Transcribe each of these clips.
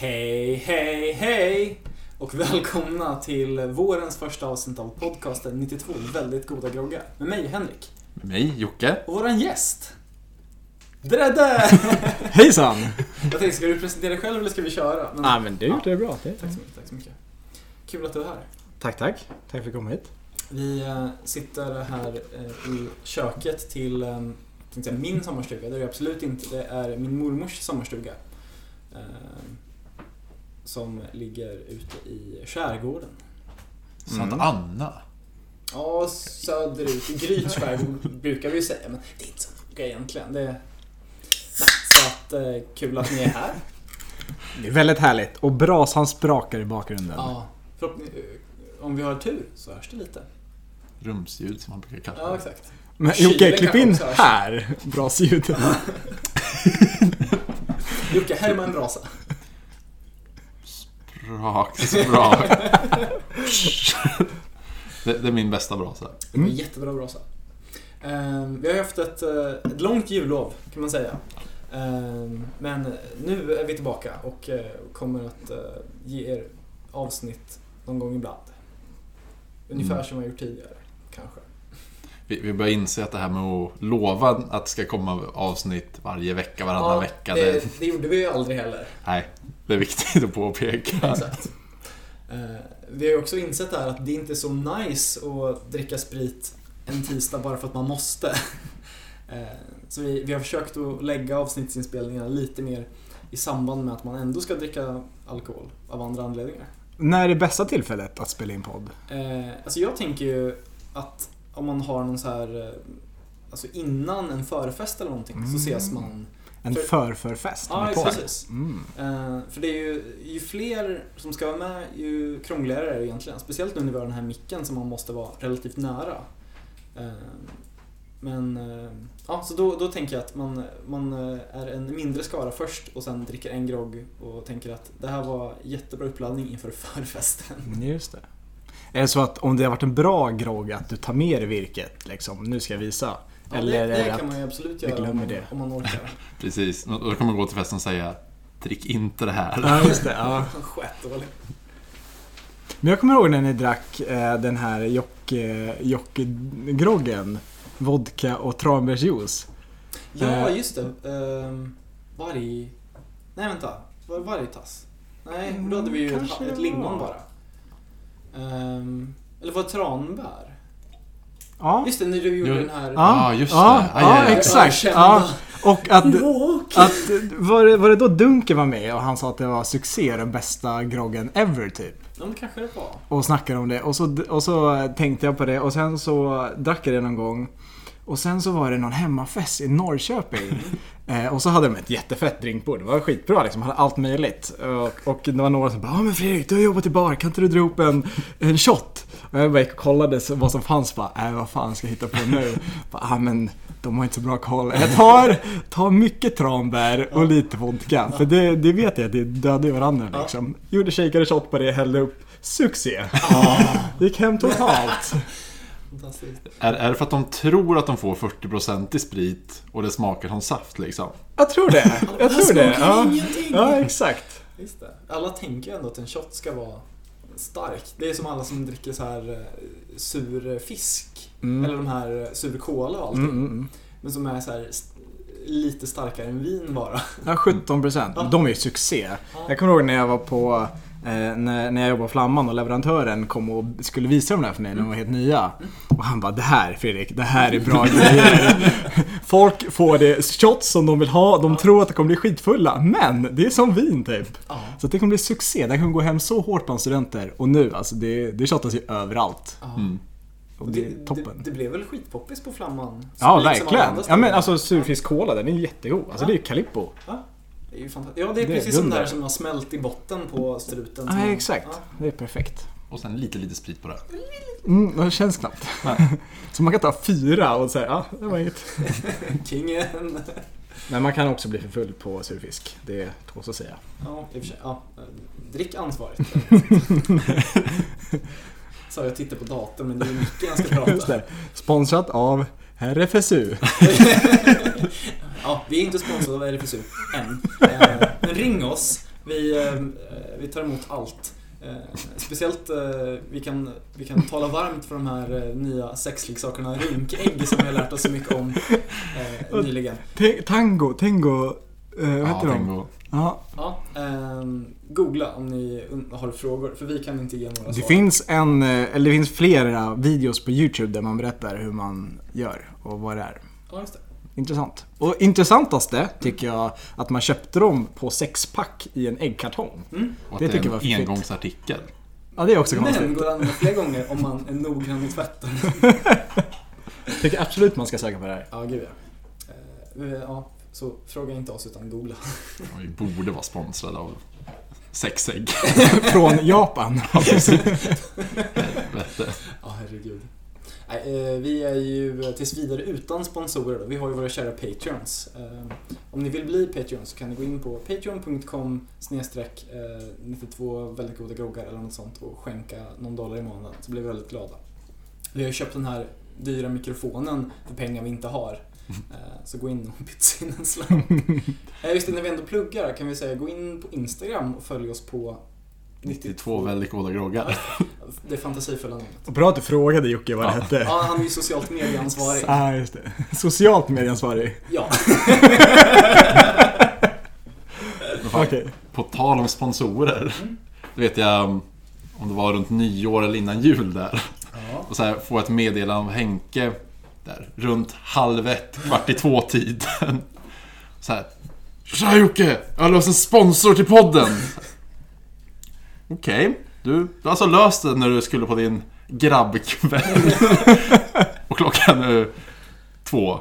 Hej, hej, hej! Och välkomna till vårens första avsnitt av podcasten 92 väldigt goda groggar. Med mig Henrik. Med mig, Jocke. Och våran gäst. Dredde! Hejsan! Jag tänkte, ska du presentera dig själv eller ska vi köra? Men, Ja men du gjorde det bra. Det. Tack så mycket, tack så mycket. Kul att du är här. Tack tack. Tack för att du kom hit. Vi eh, sitter här eh, i köket till eh, min sommarstuga. Det är det absolut inte. Det är min mormors sommarstuga. Som ligger ute i skärgården. Mm. Anna. Ja, söderut. Gryts skärgård brukar vi ju säga, men det är inte så noga egentligen. Det så att, eh, kul att ni är här. Det är väldigt härligt. Och brasan sprakar i bakgrunden. Ja, eh, om vi har tur så hörs det lite. Rumsljud som man brukar kalla Ja, det. exakt. Men Kylen Jocke, klipp in här. Brasljud. Jocke, härma en brasa. Sprak, sprak. det, det är min bästa brasa. Det var Mm. jättebra brasa. Ehm, vi har haft ett, eh, ett långt jullov kan man säga. Ehm, men nu är vi tillbaka och eh, kommer att eh, ge er avsnitt någon gång ibland. Ungefär Mm. som vi har gjort tidigare, kanske. Vi, vi börjar inse att det här med att lova att det ska komma avsnitt varje vecka, varannan vecka. Det, det, det gjorde vi ju aldrig heller. nej, det är viktigt att påpeka. Exakt. Eh, vi har ju också insett här att det inte är så nice att dricka sprit en tisdag bara för att man måste. Eh, så vi, vi har försökt att lägga avsnittsinspelningarna lite mer i samband med att man ändå ska dricka alkohol av andra anledningar. När är det bästa tillfället att spela in podd? Eh, alltså jag tänker ju att om man har någon så här eh, Alltså innan en förfest eller någonting så Mm. ses man En För- förförfest Ja, precis. Mm. Eh, för det är ju, ju fler som ska vara med, ju krångligare är det egentligen. Speciellt nu när vi har den här micken som man måste vara relativt nära. Eh, men, ja, så då, då tänker jag att man, man är en mindre skara först och sen dricker en grogg och tänker att det här var jättebra uppladdning inför förfesten. Just det. Är det så att om det har varit en bra grogg att du tar med dig virket, liksom, nu ska jag visa? Ja, Eller det, det det kan att man ju absolut göra om glömmer man, det? om man orkar. Precis, då kommer man gå till festen och säga Drick inte det här. Ja, just det. Ja. Men jag kommer ihåg när ni drack eh, den här Jocke- Jocke-groggen. Vodka och tranbärsjuice. Ja, Eh. just det. Um, varg... Nej, vänta. Var det vargtass? Nej, Mm, då hade vi ju ett, kanske ett det lingon bara. Ehm, eller var tranbär? Ja, Just det, när du gjorde Jo. den här... Ja, just det. ja, ja aj. exakt. Ja. Och att, att var, det, var det då Dunker var med och han sa att det var succé, den bästa groggen ever typ. Ja, men kanske det var. Och snackade om det och så, och så tänkte jag på det och sen så drack jag det någon gång. Och sen så var det någon hemmafest i Norrköping. eh, och så hade de ett jättefett drinkbord. Det var skitbra liksom. Hade allt möjligt. Och, och det var några som bara Ja men Fredrik, du har jobbat i bar. Kan inte du dra upp en, en shot? Och jag bara gick och kollade vad som fanns. Bara, äh, vad fan ska jag hitta på nu? Bara, ah, men de har inte så bra koll. Jag tar, tar mycket tranbär och lite vodka. För det, det vet jag det dödar varandra liksom. Gjorde shakade shot på det, hällde upp. Succé! Gick hem totalt. Fantastiskt. Är, är det för att de tror att de får 40% i sprit och det smakar som saft liksom? Jag tror det. Jag tror det. Ja, ja exakt. Just det. Alla tänker ju ändå att en shot ska vara stark. Det är som alla som dricker så här eh, sur fisk. Mm. Eller de här eh, sur cola och allting. Mm, mm, mm. Men som är så här lite starkare än vin bara. Ja, 17 procent. De är ju succé. Ja. Jag kommer ihåg när jag var på Eh, när, när jag jobbade på Flamman och leverantören kom och skulle visa dem där för mig när de var helt nya. Och han bara det här Fredrik, det här är bra grejer. Folk får det shots som de vill ha, de tror att de kommer bli skitfulla. Men det är som vin typ. Så det kommer bli succé. Det kommer gå hem så hårt bland studenter. Och nu alltså, det, det shottas ju överallt. Mm. Och det är toppen. Det, det blev väl skitpoppis på Flamman? Ja, Sprit som alla verkligen. Ja men alltså surfisk-cola, den är jättegod. Alltså det är ju Calippo. Ja, det är ju fantastiskt. Ja, det är Det är precis som det här som har smält i botten på struten. Ja, som- exakt. Ja. Det är perfekt. Och sen lite, lite sprit på det. Mm, det känns knappt. Så man kan ta fyra och säga, ja, det var inget. Kingen. Men man kan också bli för full på surfisk. Det tåls att säga. Ja, i och för sig. Ja. Drick ansvarigt. Så jag tittar på datorn men det är mycket jag ska prata. Sponsrat av RFSU. Ja, vi är inte sponsrade av RFSU än. Eh, Men ring oss Vi, eh, vi tar emot allt. Eh, speciellt, vi, kan, vi kan tala varmt för de här nya sexleksakerna rynkägg som vi har lärt oss så mycket om nyligen. Tango, Tango, vad Ja, heter de? Tango. Ja, Ja, ehm, googla om ni har frågor, för vi kan inte ge några det svar. finns en, eller det finns flera videos på YouTube där man berättar hur man gör och vad det är. Ja, just det. Intressant. Och intressantaste tycker jag att man köpte dem på sexpack i en äggkartong. Mm. Det det, tycker jag är var en engångsartikel. Ja, det är också Men konstigt. går det att använda fler gånger om man är noggrann i tvätten? Tycker absolut man ska söka på det här. Ja, gud ja. Eh, vi- ja. Så fråga inte oss utan googla. Vi borde vara sponsrade av sexägg. Från Japan. Helvete. Ja, herregud. Nej, eh, vi är ju tills vidare utan sponsorer då. Vi har ju våra kära Patreons. Eh, Om ni vill bli Patreon så kan ni gå in på patreon.com snedstreck 92 väldigt goda groggar eller något sånt och skänka någon dollar i månaden så blir vi väldigt glada. Vi har ju köpt den här dyra mikrofonen för pengar vi inte har. Eh, Så gå in och pytsa in en slant. Eh, Just det, när vi ändå pluggar kan vi säga gå in på Instagram och följ oss på 92 väldigt goda groggar. Det är fantasifulla namnet. Bra att du frågade Jocke vad det Ja. hette. Ja, han är ju socialt medieansvarig. Ah, just det. Socialt medieansvarig. Ja. Fan, Okej. På tal om sponsorer. Det vet jag om det var runt nyår eller innan jul där. ja. Och så här får jag ett meddelande av Henke där runt halv ett, kvart i två tiden. Så här. Tja Jocke! Jag har löst en sponsor till podden! Okej, du, du har alltså löst det när du skulle på din grabbkväll. Och klockan är två.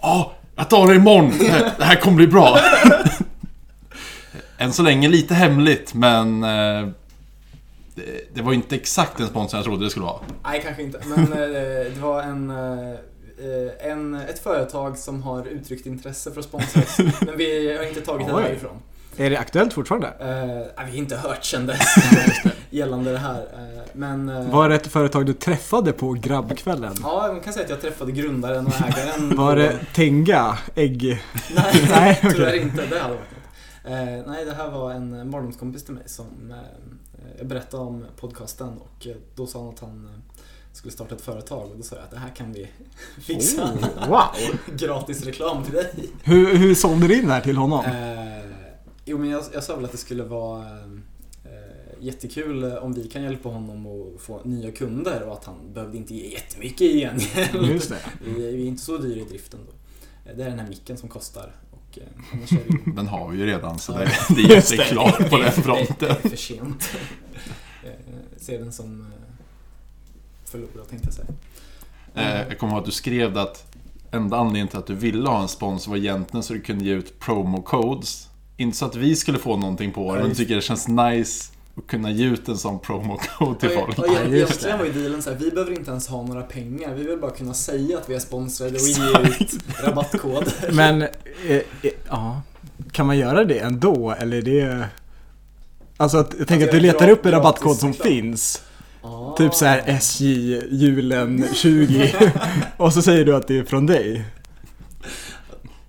Ja, jag tar det imorgon! Det här, det här kommer bli bra! Än så länge lite hemligt, men... eh, Det, det var inte exakt den sponsor jag trodde det skulle vara. Nej, kanske inte. Men eh, det var en, eh, en, ett företag som har uttryckt intresse för att sponsra oss. Men vi har inte tagit det därifrån. Är det aktuellt fortfarande? Eh, vi har inte hört sen dess gällande det här. Eh, men... eh, Var det ett företag du träffade på grabbkvällen? Ja, man kan säga att jag träffade grundaren och ägaren. Var det Tenga ägg? Nej, tyvärr inte. Det hade varit något. Eh, nej, det här var en barndomskompis till mig som eh, jag berättade om podcasten och eh, då sa han att han skulle starta ett företag och då sa jag att det här kan vi fixa. Oh, wow! Gratis reklam till dig. Hur, hur sålde du in det här till honom? Eh, jo, men jag, jag sa väl att det skulle vara eh, jättekul om vi kan hjälpa honom att få nya kunder och att han behövde inte ge jättemycket i gengäld. Just det. Vi, vi är inte så dyra i driften då. Eh, Det är den här micken som kostar. Och, eh, det ju Den har vi ju redan, så Ja. det, det är det. jätteklart på den Det, fronten. det är för sent. Eh, Ser den som eh, förlorad tänkte jag säga. Eh, jag kommer ihåg att du skrev att enda anledningen till att du ville ha en sponsor var egentligen så du kunde ge ut promo codes. Inte så att vi skulle få någonting på det, men tycker det känns nice att kunna ge ut en sån promo code till Och- folk. Ja, egentligen var ju dealen så här, vi behöver inte ens ha några pengar. Vi vill bara kunna säga att vi är sponsrade och ge ut rabattkoder. Men, eh, eh, ja. Kan man göra det ändå? Eller är det... Alltså att, jag tänker att du letar upp en rabattkod gratis som reklam. finns. Ah. Typ så här SJ julen 20. och så säger du att det är från dig.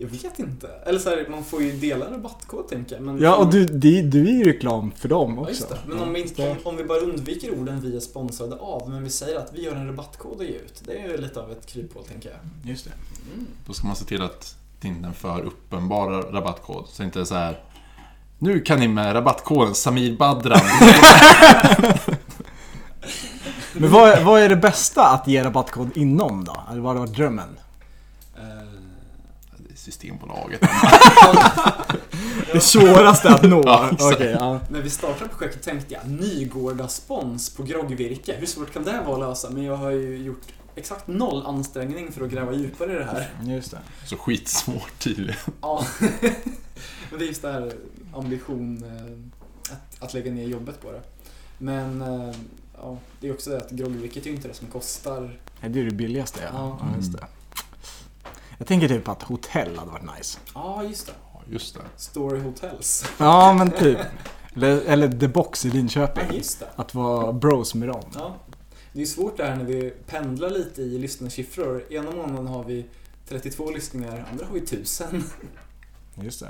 Jag vet inte. Eller så här, man får ju dela rabattkod tänker jag. Men Ja, och du, du, du är ju reklam för dem Ja, också. just det. Men om vi, inte, om, vi bara undviker orden vi är sponsrade av, men vi säger att vi har en rabattkod att ge ut. Det är ju lite av ett kryphål, tänker jag. Just det. Då ska man se till att det inte är en för uppenbar rabattkod. Så inte så här. Nu kan ni med rabattkoden Samir Badran. Men vad, vad är det bästa att ge rabattkod inom då? Eller vad har varit drömmen? Systembolaget. Det svåraste att nå? Ja, exakt. ja. när vi startade projektet tänkte jag Nygårda spons på groggvirke. Hur svårt kan det vara att lösa? Men jag har ju gjort exakt noll ansträngning för att gräva djupare i det här. Just det. Så skitsvårt tydligen. Ja. Men det är just det här ambition eh, att, att lägga ner jobbet på det. Men eh, ja, det är också det att groggvirket är ju inte det som kostar. Nej, Det är det billigaste ja. Ja. ja just det. Jag tänker typ att hotell hade varit nice. Ja, just det. Ja, just det. Story Hotels. Ja, men typ. Eller, eller The Box i Ja, Linköping. just det. Att vara bros med dem. Ja. Det är svårt det här när vi pendlar lite i lyssnarsiffror. Ena månaden har vi 32 lyssningar, andra har vi 1000. Just det.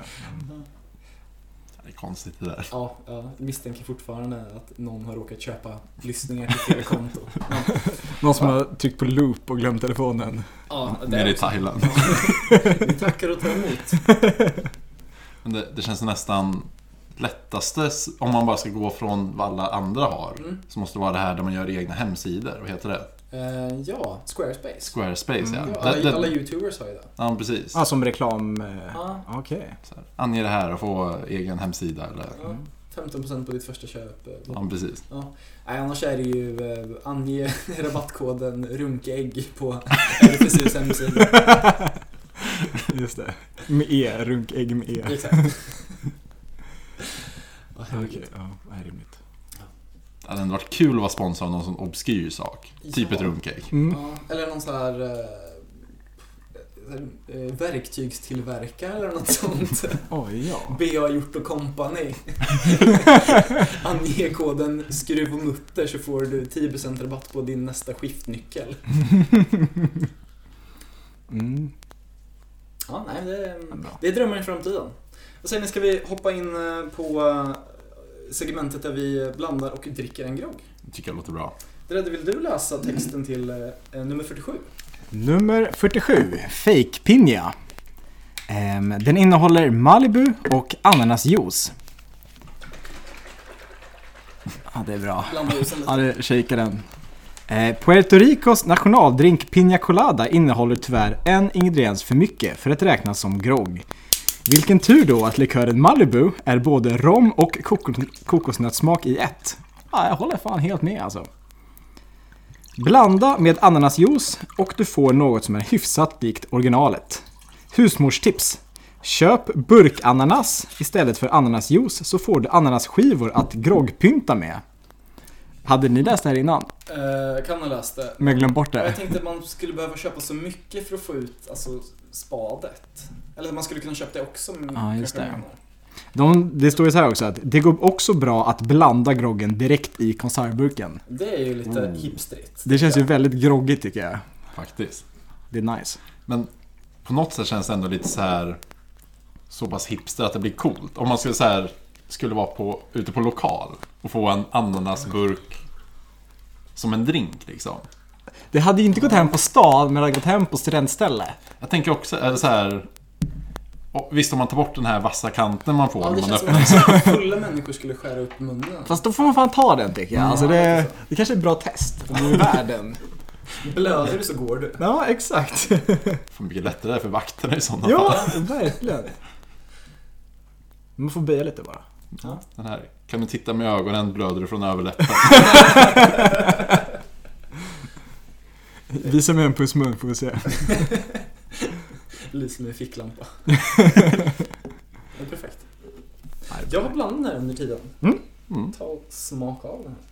Det är konstigt det där. Ja, jag misstänker fortfarande att någon har råkat köpa lyssningar till fel konto. Ja, Någon som har tryckt på loop och glömt telefonen. ja det Nere i. Thailand. Vi tackar och tar emot. Men det, det känns nästan lättaste om man bara ska gå från vad alla andra har. Mm. Så måste det vara det här där man gör egna hemsidor. Vad heter det? Eh, ja, Squarespace. Squarespace Mm. ja. Ja, alla, alla youtubers har ju det. Ja, precis. Ja, som reklam... Ja. Okej. Här, ange det här och få egen hemsida eller... Ja, 15% på ditt första köp. eh, Ja, precis. Ja. Nej, annars är det ju ange rabattkoden runkägg på RFSUs hemsida. Just det. Med E, runkägg med E. Exakt. Ja, herregud. Okej, ja, det är rimligt. Det hade ändå varit kul att vara sponsrad av någon sån obskyr sak. Typ Ja. ett runkägg. Mm. Ja, eller någon sån här eh, eh, verktygstillverkare eller något sånt. Oj, ja. BA Hjort och Company. Ange koden skruv och mutter så får du 10% rabatt på din nästa skiftnyckel. Mm. Ja, nej, det, det är drömmar i framtiden. Säger ni, ska vi hoppa in eh, på segmentet där vi blandar och dricker en grogg? Det tycker jag låter bra. Dredde, vill du läsa texten till eh, nummer 47? Nummer 47, Fake Pinja. Ehm, den innehåller Malibu och ananasjuice. Ja, det är bra. Blanda ljusen lite. Ja, det shakar den. Eh, Puerto Ricos nationaldrink Piña Colada innehåller tyvärr en ingrediens för mycket för att räknas som grogg. Vilken tur då att likören Malibu är både rom och koko- kokosnötssmak i ett. Ja, jag håller fan helt med alltså. Blanda med ananasjuice och du får något som är hyfsat likt originalet. Husmorstips. Köp burkananas istället för ananasjuice så får du ananasskivor att groggpynta med. Hade ni läst det här innan? Eh, kan ha läst det. Men jag glömt bort Jag det. tänkte att man skulle behöva köpa så mycket för att få ut alltså, spadet. Eller man skulle kunna köpa det också. men Ja, just det. De, det står ju så här också att det går också bra att blanda groggen direkt i konservburken. Det är ju lite Oh. hipstrigt. Det känns ju väldigt groggigt tycker jag. Faktiskt. Det är nice. Men på något sätt känns det ändå lite så här så pass hipster att det blir coolt. Om man skulle så här, skulle vara på, ute på lokal och få en ananasburk som en drink liksom. Det hade ju inte gått hem på stan men det hade gått hem på studentställe. Jag tänker också eh, så här. och Visst om man tar bort den här vassa kanten man får Ja, det när man känns som öppnar. att fulla människor skulle skära upp munnen. Fast då får man fan ta den tycker jag. Alltså det, det är så. det kanske är ett bra test. Om du är värd den. Blöder du så går du. Ja, exakt. För mycket lättare det är för vakterna i sådana fall. ja, verkligen. Man får böja lite bara. Den här. Kan du titta med ögonen blöder du från överläppen. Visa mig en pussmun får vi se. Lyser med ficklampa. det är perfekt. Jag har blandat den här under tiden. Mm. Ta och smaka av den här.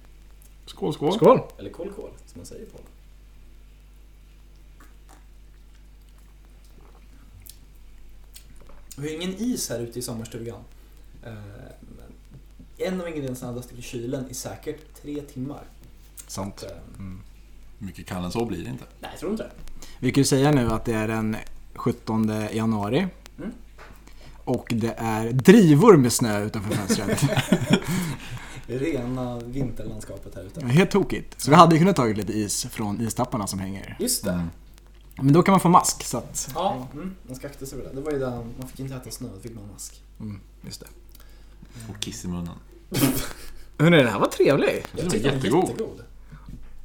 Skål, skål. Skål! Eller kol kol, som man säger på det. Vi har ingen is här ute i sommarstugan. Eh, En av ingredienserna hade i kylen i säkert tre timmar. Sant. Eh, Mycket kallare än så blir det inte. Nej, jag tror inte. Vi kan ju säga nu att det är den 17 januari. Mm. Och det är drivor med snö utanför fönstret. Rena vinterlandskapet här ute. Helt tokigt. Så vi hade ju kunnat tagit lite is från istapparna som hänger. Just det. Mm. Men då kan man få mask så att... Ja, mm, man ska akta sig för det. Det var ju där man fick inte äta snö, då fick man mask. Mm, just det. Och kiss i munnen. Hörrni, den här var trevlig. Den var tyckte den var jättegod. jättegod.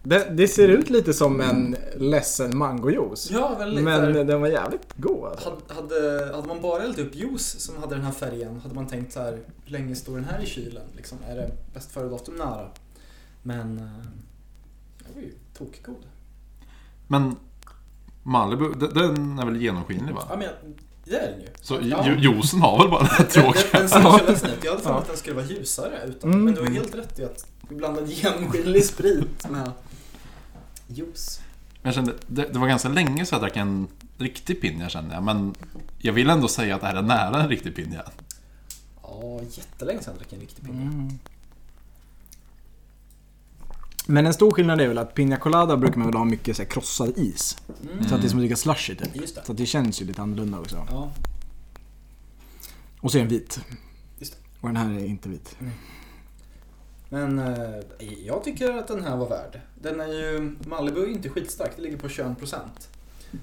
Det, det ser ut lite som en ledsen mangojuice. Ja, väldigt. Men där- den var jävligt god alltså. Hade, hade, hade man bara eldat upp juice som hade den här färgen hade man tänkt så här, hur länge står den här i kylen? Liksom, är det bäst före datum nära? Men eh, den var ju tokgod. Men Malibu, de- den är väl genomskinlig va? Ja, men det är den ju. Så Ja. ju- juicen har väl bara den här Den, den, tråkiga... den ledsen ut. Jag hade för mig Ja. att den skulle vara ljusare utan. Mm. Men du har helt rätt i att vi blandade genomskinlig sprit med juice. Jag kände, det, det var ganska länge så jag drack en riktig pinja kände jag. Men jag vill ändå säga att det här är nära en riktig pinja. Ja, jättelänge sedan jag drack en riktig pinja. Mm. Men en stor skillnad är väl att Pina Colada brukar man väl ha mycket så här, krossad is. Mm. Så att det är som att dricka slushy typ. Just det. Så att det känns ju lite annorlunda också. Ja, Och så är den vit. Just det. Och den här är inte vit. Men eh, jag tycker att den här var värd. Den är ju, Malibu är ju inte skitstark, det ligger på 21%.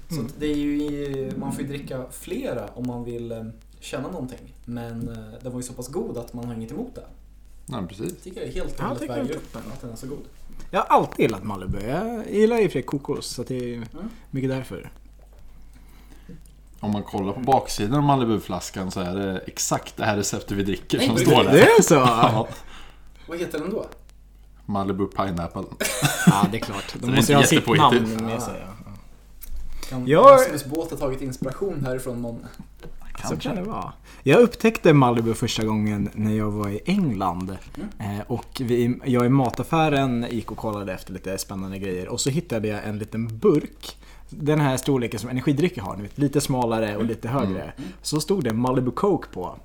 Så Mm. det är ju, man får ju dricka flera om man vill eh, känna någonting. Men eh, den var ju så pass god att man har inget emot det. Nej, precis. Jag tycker det är helt och hållet tycker väger det upp att den är så god. Jag har alltid gillat Malibu. Jag gillar i och för kokos, så det är Mm. mycket därför. Om man kollar på baksidan av Malibu-flaskan så är det exakt det här receptet vi dricker som Nej, står Det där. är så? Ja, Vad heter den då? Malibu Pineapple. Ja, det är klart. De måste ju ha sitt namn med sig. Ja. Kan Jag- Rasmus Båt ha tagit inspiration härifrån månne? Så kan det vara. Jag upptäckte Malibu första gången när jag var i England. Mm. Eh, och vi, jag i mataffären gick och kollade efter lite spännande grejer. Och så hittade jag en liten burk. Den här storleken som energidrycker har, vet, lite smalare och lite högre. Så stod det Malibu Coke på.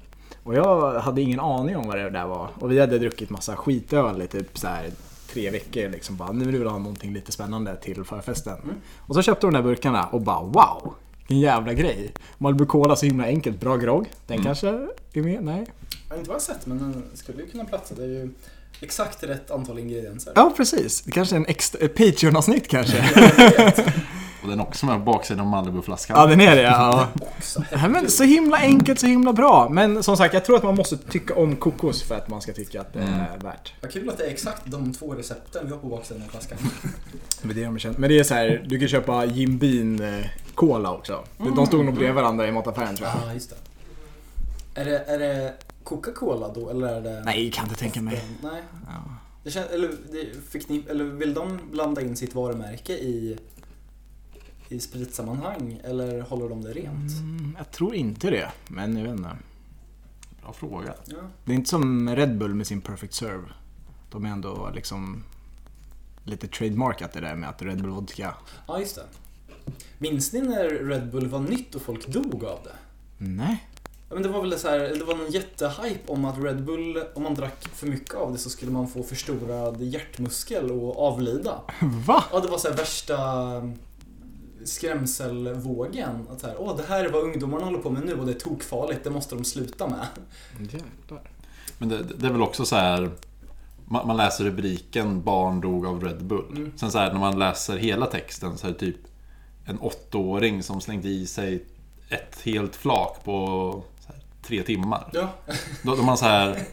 Och jag hade ingen aning om vad det där var. Och vi hade druckit massa skitöl i typ så här tre veckor liksom. Bara, nu vill vi ha någonting lite spännande till förfesten. Och så köpte de de där burkarna och bara wow! Vilken jävla grej. Malibu Cola så himla enkelt, bra grogg. Den kanske är med? Nej? Jag har inte vad jag sett men den skulle ju kunna platsa. Det är ju exakt rätt antal ingredienser. Ja precis. Det kanske är en extra, ett Patreon-avsnitt kanske. Och den är också med på baksidan av Malibu-flaskan. ja den är det ja. Men så himla enkelt, så himla bra. Men som sagt, jag tror att man måste tycka om kokos för att man ska tycka att det är värt. Vad kul att det är exakt de två recepten vi har på baksidan av flaskan. Men det, är de. Men det är så här, du kan köpa Jim Beam eh, Cola också. De stod nog bredvid varandra i mataffären tror jag. Ja, just det. Är det, är det Coca-Cola då eller är det... Nej, kan inte tänka mig. Nej. Ja. Det kän, eller, det, förknipp, eller vill de blanda in sitt varumärke i, i spritsammanhang eller håller de det rent? Mm, jag tror inte det, men jag vet inte. Bra fråga. Ja. Det är inte som Red Bull med sin Perfect Serve. De är ändå liksom lite trademarkat det där med att Red Bull Vodka. ja, just det. Minns ni när Red Bull var nytt och folk dog av det? Nej. Ja, men det var väl så här, det var någon jättehype om att Red Bull, om man drack för mycket av det så skulle man få förstorad hjärtmuskel och avlida. Va? Ja, det var så här värsta skrämselvågen. Att så här, åh, det här är vad ungdomarna håller på med nu och det är tokfarligt, det måste de sluta med. Jävlar. Men det, det är väl också så här. Man, man läser rubriken Barn dog av Red Bull. Mm. Sen så här när man läser hela texten så är det typ en åttaåring som slängde i sig ett helt flak på här, tre timmar. Ja, Då, då man så här.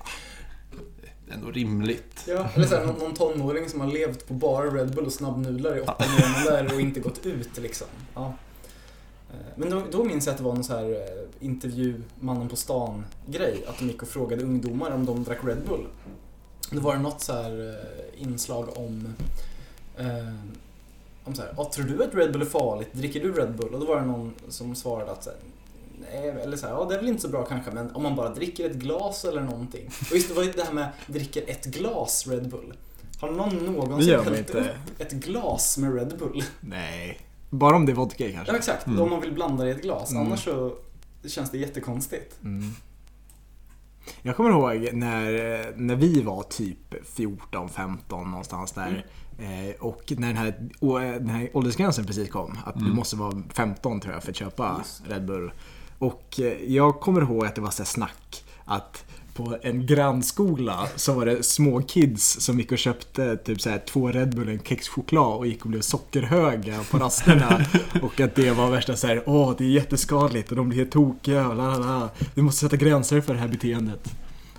Det är ändå rimligt. ja. eller såhär, någon, någon tonåring som har levt på bara Red Bull och snabbnudlar i åtta månader och inte gått ut liksom. Ja. Eh, men då, då minns jag att det var någon så här eh, intervju, mannen på stan grej. Att de gick och frågade ungdomar om de drack Red Bull. Då var det något så här eh, inslag om eh, om så här, tror du att Red Bull är farligt? Dricker du Red Bull? Och då var det någon som svarade att så här, eller så här, ja det är väl inte så bra kanske men om man bara dricker ett glas eller någonting. Och just det var ju det här med dricker ett glas Red Bull. Har någon någonsin hällt upp ett glas med Red Bull? Nej. Bara om det är vodka kanske. Ja exakt, Mm. om man vill blanda det i ett glas. Mm. Annars så känns det jättekonstigt. Mm. Jag kommer ihåg när, när vi var typ 14-15 någonstans där. Eh, och när den här, den här åldersgränsen precis kom. Att du Mm. måste vara 15 tror jag för att köpa Red Bull. Och eh, jag kommer ihåg att det var så snack att på en grannskola så var det små kids som gick och köpte typ så här två Red Bull, en kexchoklad och gick och blev sockerhöga på rasterna. och att det var värsta så här, åh det är jätteskadligt och de blir helt tokiga och la la la. Vi måste sätta gränser för det här beteendet.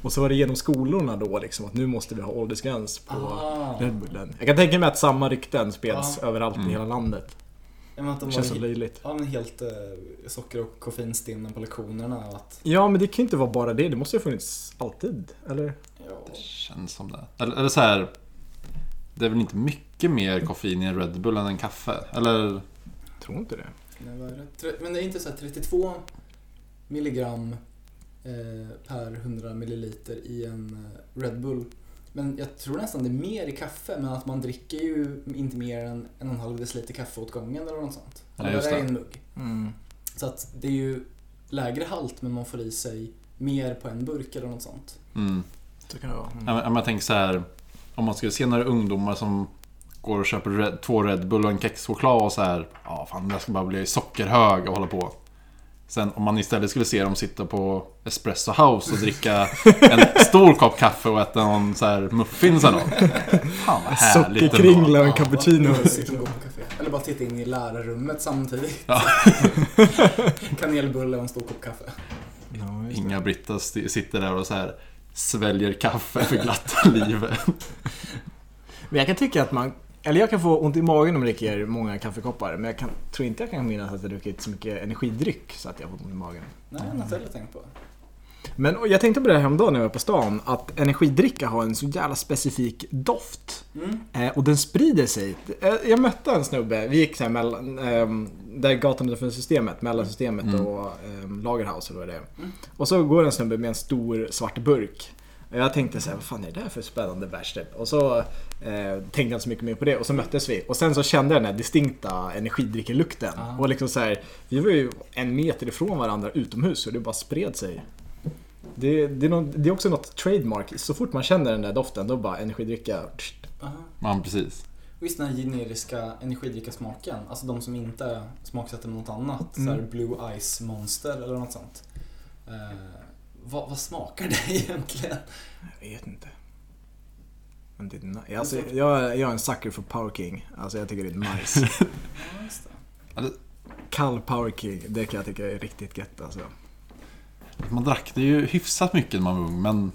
Och så var det genom skolorna då liksom att nu måste vi ha åldersgräns på Ah. Red Bullen. Jag kan tänka mig att samma rykten spreds Ja. överallt Mm. i hela landet. Men att de Det var känns så löjligt. ja, men helt eh, socker och koffeinstinna på lektionerna. Och att, Ja men det kan ju inte vara bara det, det måste ju ha funnits alltid, eller? ja, Känns som det. Eller, eller så här. Det är väl inte mycket mer koffein i en Red Bull än en kaffe? Eller? Tror inte det. det? Men det är inte så här 32 milligram eh, per 100 milliliter i en eh, Red Bull. Men jag tror nästan det är mer i kaffe, men att man dricker ju inte mer än en och en halv deciliter kaffe åt gången eller något sånt. Ja, Eller just vad är det. en mugg. Mm. Så att det är ju lägre halt, men man får i sig mer på en burk eller något sånt. Mm. Så kan det vara. Ja, men- men jag tänker så här. Om man skulle se några ungdomar som går och köper red, två Red Bull och en kexchoklad och så här. Ja, fan jag ska bara bli sockerhög och hålla på. Sen om man istället skulle se dem sitta på Espresso House och dricka en stor kopp kaffe och äta någon så här muffins eller något. Fan vad härligt. Sockerkringla och en cappuccino. Eller bara titta in i lärarrummet samtidigt. Ja. Kanelbulle och en stor kopp kaffe. Det. Inga brittar st- sitter där och så här sväljer kaffe för glatta livet. Men jag kan tycka att man... Eller jag kan få ont i magen om jag dricker många kaffekoppar. Men jag kan, tror inte jag kan minnas att jag druckit så mycket energidryck så att jag fått ont i magen. Nej, jag har heller tänkt på. Men jag tänkte på det här häromdagen när jag var på stan. Att energidricka har en så jävla specifik doft. Mm. Eh, och den sprider sig. Eh, Jag mötte en snubbe, vi gick så här mellan, ehm, där gatan utanför systemet, mellan systemet Mm. och ehm, Lagerhaus eller vad det är. Mm. Och så går en snubbe med en stor svart burk. Och jag tänkte så här, vad fan är det här för spännande bärs typ? Och så eh, tänkte jag inte så mycket mer på det och så möttes vi. Och sen så kände jag den här distinkta energidrickelukten. Ah. Och liksom så här, vi var ju en meter ifrån varandra utomhus och det bara spred sig. Det, det, är någon, det är också något trademark. Så fort man känner den där doften, då bara energidricka. Aha. Man precis. Visst den här generiska energidricka-smaken, alltså de som inte smaksätter med något annat, Mm. så här Blue Ice Monster eller något sånt. Eh, vad, vad smakar det egentligen? Jag vet inte. Men det är alltså, jag, jag är en sucker för Power King. Alltså jag tycker det är nice. Ja, det. Kall Power King, det kan jag tycka är riktigt gött alltså. Man drack det ju hyfsat mycket när man var ung, men...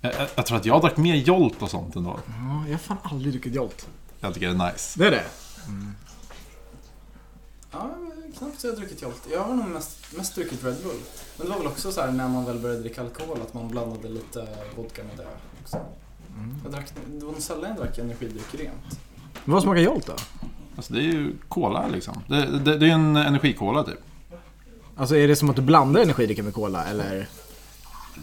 Jag, jag, jag tror att jag drack mer Jolt och sånt ändå. Ja, jag har fan aldrig druckit Jolt. Jag tycker det är nice. Det är det? Ja, knappt så jag har druckit Jolt. Jag har nog mest, mest druckit Red Bull. Men det var väl också så här när man väl började dricka alkohol att man blandade lite vodka med det också. Jag drack, det var nog sällan jag drack energidryck rent. Men vad smakar Jolt då? Alltså det är ju cola liksom. Det, det, det är en energikola typ. Alltså är det som att du blandar energidricka med cola eller?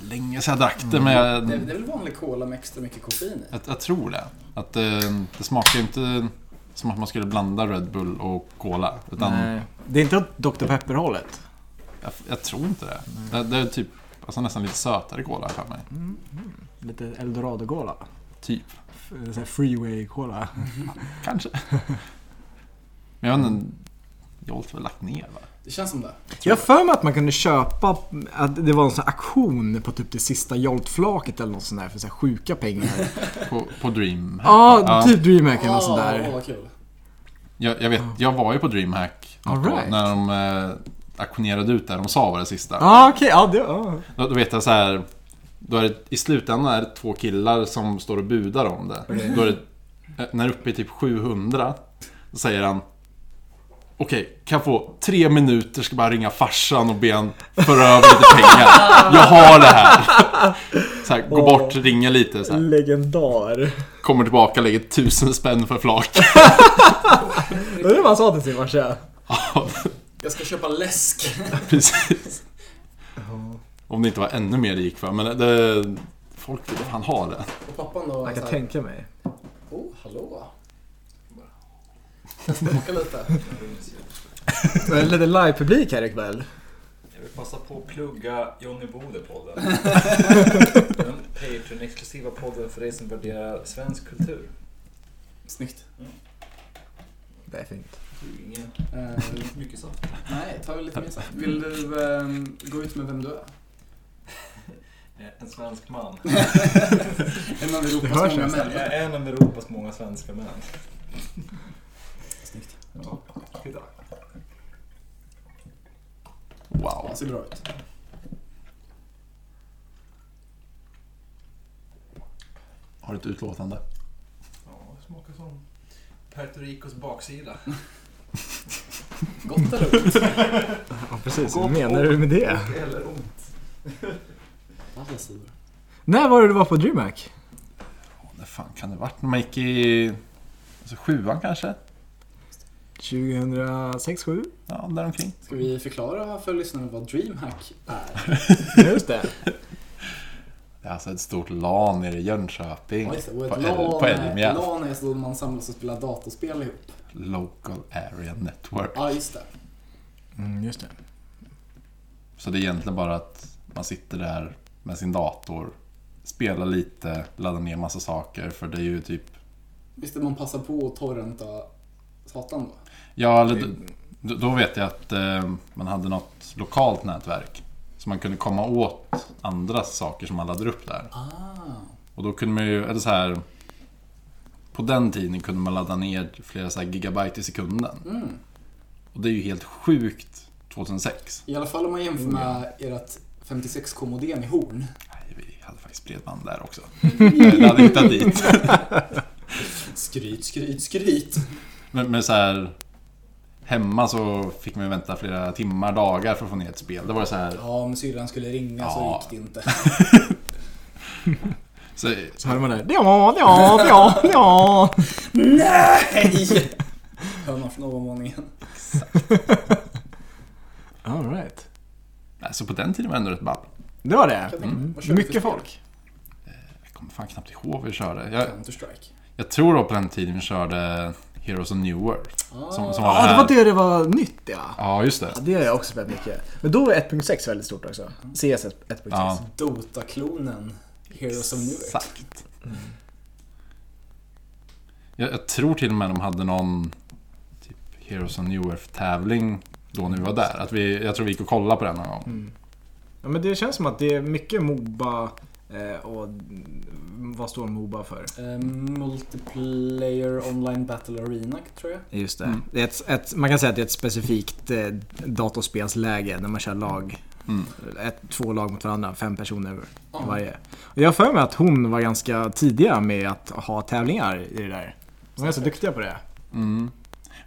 Länge sedan jag drack det, men jag, Det, det är väl vanlig cola med extra mycket koffein i? jag, jag tror det. Att det, det smakar ju inte som att man skulle blanda Red Bull och cola. Utan Nej. Det är inte åt Dr Pepper-hållet? jag, jag tror inte det. det. Det är typ alltså nästan lite sötare cola för mig. Lite Eldorado-cola? Typ. Freeway-cola? Kanske. Men jag vet inte. Jolt har väl lagt ner va? Det känns som det. Jag har för mig att man kunde köpa, att det var en sån här aktion på typ det sista Jolt-flaket eller något sånt där för så här sjuka pengar. På, på Dream. Ja, typ DreamHack eller något sånt Åh, där. kul. Jag, jag vet, jag var ju på DreamHack något right. när de eh, auktionerade ut det de sa var det sista. Ja, okej. Ja, det... Ja. Då, då vet jag så här. Då är det, I slutändan är det två killar som står och budar om det. Då är det eh, när det är uppe i typ 700. Då säger han Okej, kan jag få tre minuter? Ska bara ringa farsan och be han föra över lite pengar. Jag har det här. Så här, gå bort, ringa lite så här. Legendar. Kommer tillbaka, lägger tusen spänn för flak. Är det man sa till sin farsa. Ja, Jag ska köpa läsk. precis. Om det inte var ännu mer det gick för. Men det, folk ville fan ha det. Och pappan då Jag kan tänka mig. Oh, hallå. Smaka lite. Det är lite live-publik här ikväll. Jag vill passa på att plugga Johnny Bode-podden. Den Patreon-exklusiva podden för dig som värderar svensk kultur. Snyggt. Det är fint. Ingen, Eh, mycket saft. nej, ta väl lite mer så. Vill du ehm, gå ut med vem du är? En svensk man. En av Europas hörs många män. Jag är en av Europas många svenska män. Ja, titta. Wow. Ja, ser bra ut. Har du ett utlåtande? Ja, det smakar som Puerto Ricos baksida. Gott eller ont? Ja, precis. Gott Vad menar du med det? Och eller ont. Alla sidor. När var det du var på DreamHack? När fan kan det varit? När man gick i alltså, sjuan kanske? 2006, 7 Ja, däromkring. Ska vi förklara för lyssnarna vad DreamHack är? Just det. Det är alltså ett stort LAN nere i Jönköping. Ja, det. Och ett LAN, på är- Elmia. LAN är så man samlas och spelar dataspel ihop. Local Area Network. Ja, just det. Mm, just det. Så det är egentligen bara att man sitter där med sin dator, spelar lite, laddar ner massa saker. För det är ju typ... Visst är man passar på att torrenta satan då? Ja, Då, då vet jag att eh, man hade något lokalt nätverk. Så man kunde komma åt andra saker som man laddade upp där. Ah. Och då kunde man ju, eller så här. På den tiden kunde man ladda ner flera så här gigabyte i sekunden. Mm. Och det är ju helt sjukt 2006. I alla fall om man jämför med ert 56k-modem i Horn. Nej, vi hade faktiskt bredband där också. Jag laddade inte dit. Skryt, skryt, skryt. Men, men så här. Hemma så fick man vänta flera timmar, dagar för att få ner ett spel. Det var så här. Ja, om syrran skulle ringa så Ja. gick det inte. Så, Så hör man det. Ja, ja, ja, ja. Nej! Hör man från ovanvåningen. All right. nej, så på den tiden var det ändå rätt ball. Det var det. Mm. Mycket folk. Jag kommer fan knappt ihåg vad vi körde. Jag, Counter-Strike. jag tror då på den tiden vi körde Heroes of New World. Ah. Som, som var Ja, det var det det var nytt ja. Ja, just det. Ja, det har jag också spelat mycket. Men då var 1.6 väldigt stort också. CS 1.6. Ja. Dota-klonen. Heroes of Newark. Exakt. Jag, jag tror till och med de hade någon typ Heroes of New Earth tävling då när vi var där. Att vi, jag tror vi gick och kollade på den någon gång. Mm. Ja, men det känns som att det är mycket Moba eh, och mm, vad står Moba för? Eh, multiplayer online battle arena, tror jag. Just det. Mm. det är ett, ett, man kan säga att det är ett specifikt eh, datorspelsläge när man kör lag. Mm. Ett, två lag mot varandra, fem personer Ja. varje. Och jag har för mig att hon var ganska tidiga med att ha tävlingar i det där. De är ganska duktiga på det. Mm.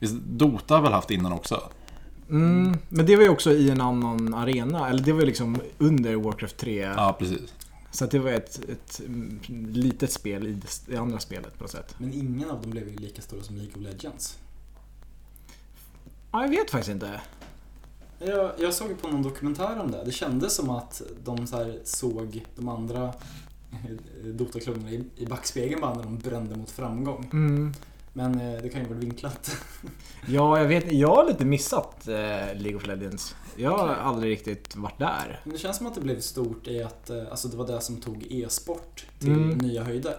Visst, Dota har väl haft innan också? Mm, men det var ju också i en annan arena, eller det var ju liksom under Warcraft 3. Ja, precis. Så det var ett, ett mm, litet spel i det, andra spelet på något sätt. Men ingen av dem blev ju lika stora som League of Legends. Ja, jag vet faktiskt inte. Jag, jag såg på någon dokumentär om det. Det kändes som att de så såg de andra eh, Dota-klubbarna i, i backspegeln bara när de brände mot framgång. Mm. Men eh, det kan ju vara vinklat. Ja, jag vet Jag har lite missat eh, League of Legends. Jag har Okej. aldrig riktigt varit där. Men det känns som att det blev stort i att eh, alltså det var det som tog e-sport till Mm. nya höjder.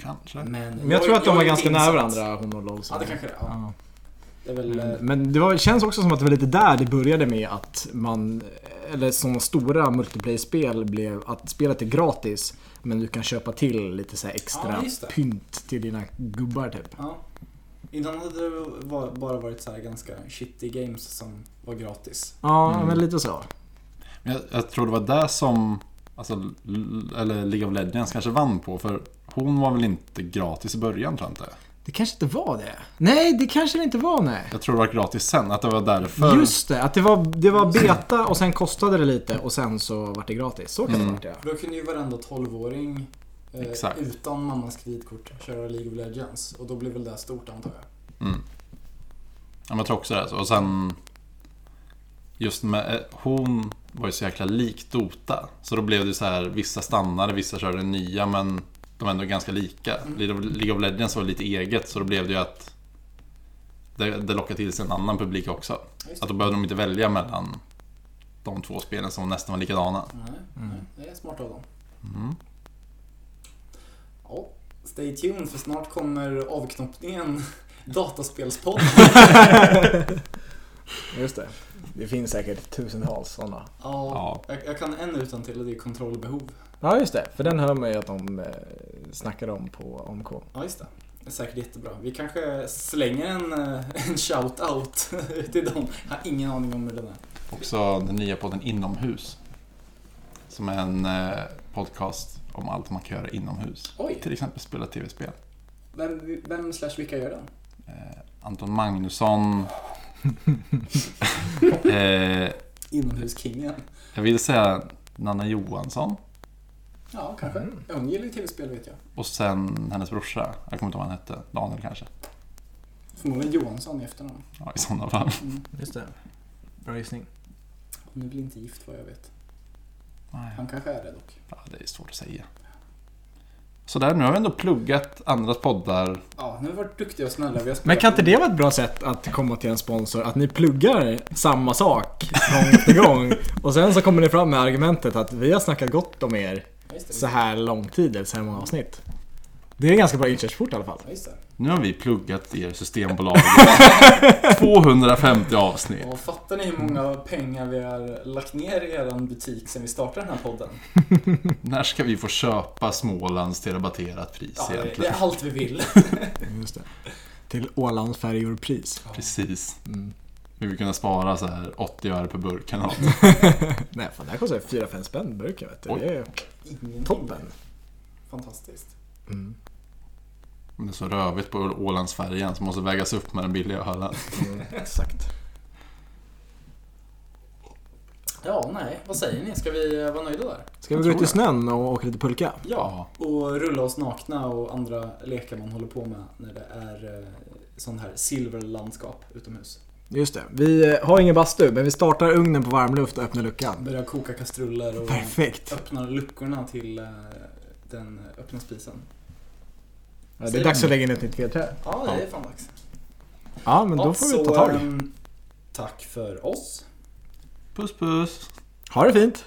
Kanske. Men, Men jag tror att de var ganska nära varandra, hon och LOL. så. Ja, det kanske det är. Ja. Ja. Det är väl... Men, eh, men det var, känns också som att det var lite där det började med att man, eller sådana stora multiplayer-spel blev att spelet är gratis men du kan köpa till lite så här extra Ja, pynt till dina gubbar typ. Ja. Innan hade det bara varit så här ganska shitty games som var gratis. Ja, Mm. men lite så. Men jag, jag tror det var där som alltså, eller League of Legends kanske vann på. För hon var väl inte gratis i början tror jag inte. Det kanske inte var det. Nej, det kanske det inte var nej. Jag tror det var gratis sen. Att det var därför. Just det, att det var, det var beta och sen kostade det lite och sen så var det gratis. Så kan det Mm. vara ja. För då kunde ju varenda 12-åring eh, utan mammas kreditkort köra League of Legends. Och då blev väl det stort antar jag. Mm. Ja, men jag tror också det. Och sen... Just med... eh, Hon var ju så jäkla lik Dota. Så då blev det så här, vissa stannade, vissa körde nya men de ändå ganska lika. Mm. League of- Legends var lite eget så då blev det ju att det, det lockade till sig en annan publik också. Att då behövde de inte välja mellan de två spelen som nästan var likadana. Nej, Mm. nej, det är smart av dem. Mm. Ja, stay tuned för snart kommer avknoppningen Dataspelspodd. Just det. Det finns säkert tusentals sådana. Ja, jag, jag kan en utan till och det är kontrollbehov. Ja, just det. För den hör man ju att de eh, snackar om på AMK. Ja, just det. Det är säkert jättebra. Vi kanske slänger en, eh, en shout-out till dem. Jag har ingen aning om hur den är. Också den nya podden Inomhus. Som är en eh, podcast om allt man kan göra inomhus. Oj, Till exempel spela tv-spel. vem, vem slash vilka gör den? Anton Magnusson. eh, Inomhuskingen. jag vill säga Nanna Johansson. Ja, kanske. Mm. Hon gillar ju tv-spel vet jag. Och sen hennes brorsa. Jag kommer inte ihåg vad han hette. Daniel kanske. Förmodligen Johansson i efternamn. Ja, i sådana fall. Mm. Just det. Bra gissning. Hon är väl inte gift vad jag vet. Nej, Han kanske är det dock. Ja, det är svårt att säga. Så där, nu har vi ändå pluggat andras poddar. Ja, nu har vi varit duktiga och snälla. Vi har Men kan inte in- det vara ett bra sätt att komma till en sponsor? Att ni pluggar samma sak gång efter gång och sen så kommer ni fram med argumentet att vi har snackat gott om er så här lång tid, eller så här många avsnitt. Det är en ganska bra inkörsport i alla fall. Ja, just det. Nu har vi pluggat er Systembolag. 250 avsnitt. Och fattar ni hur många pengar vi har lagt ner i er butik sen vi startade den här podden? När ska vi få köpa Smålands till rabatterat pris Ja, det, det egentligen? är allt vi vill. Just det. Till Ålandsfärjor-pris. Precis. Mm. Vi vill kunna spara så här 80 öre per burk kan ha. Nej, fan det här kostar 4-5 spänn burken vet du. Oj. Det är toppen. Fantastiskt. Mm. Men det är så rövigt på Ålandsfärjan som måste vägas upp med den billiga ölen. Mm, exakt. Ja, nej, vad säger ni? Ska vi vara nöjda där? Ska vi gå ut i snön och åka lite pulka? Ja, och rulla oss nakna och andra lekar man håller på med när det är eh, sånt här silverlandskap utomhus. Just det. Vi eh, har ingen bastu, men vi startar ugnen på varmluft och öppnar luckan. Börja koka kastruller och Perfekt. öppna luckorna till eh, den öppna spisen. Ja, det är dags att lägga in ett nytt vedträ. Ja, det är fan dags. Ja, men då Ja, får vi så, ta tag. ehm, tack för oss. Puss puss! Ha det fint!